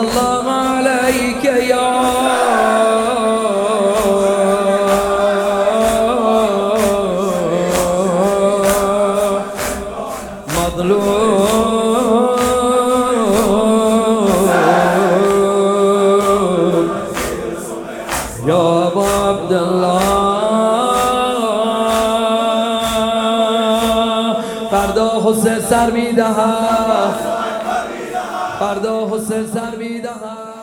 الله عليك يا مظلوم. يا ابو عبد الله. فردا حسن سر می‌دهد. فردا حسین سر می‌دهد.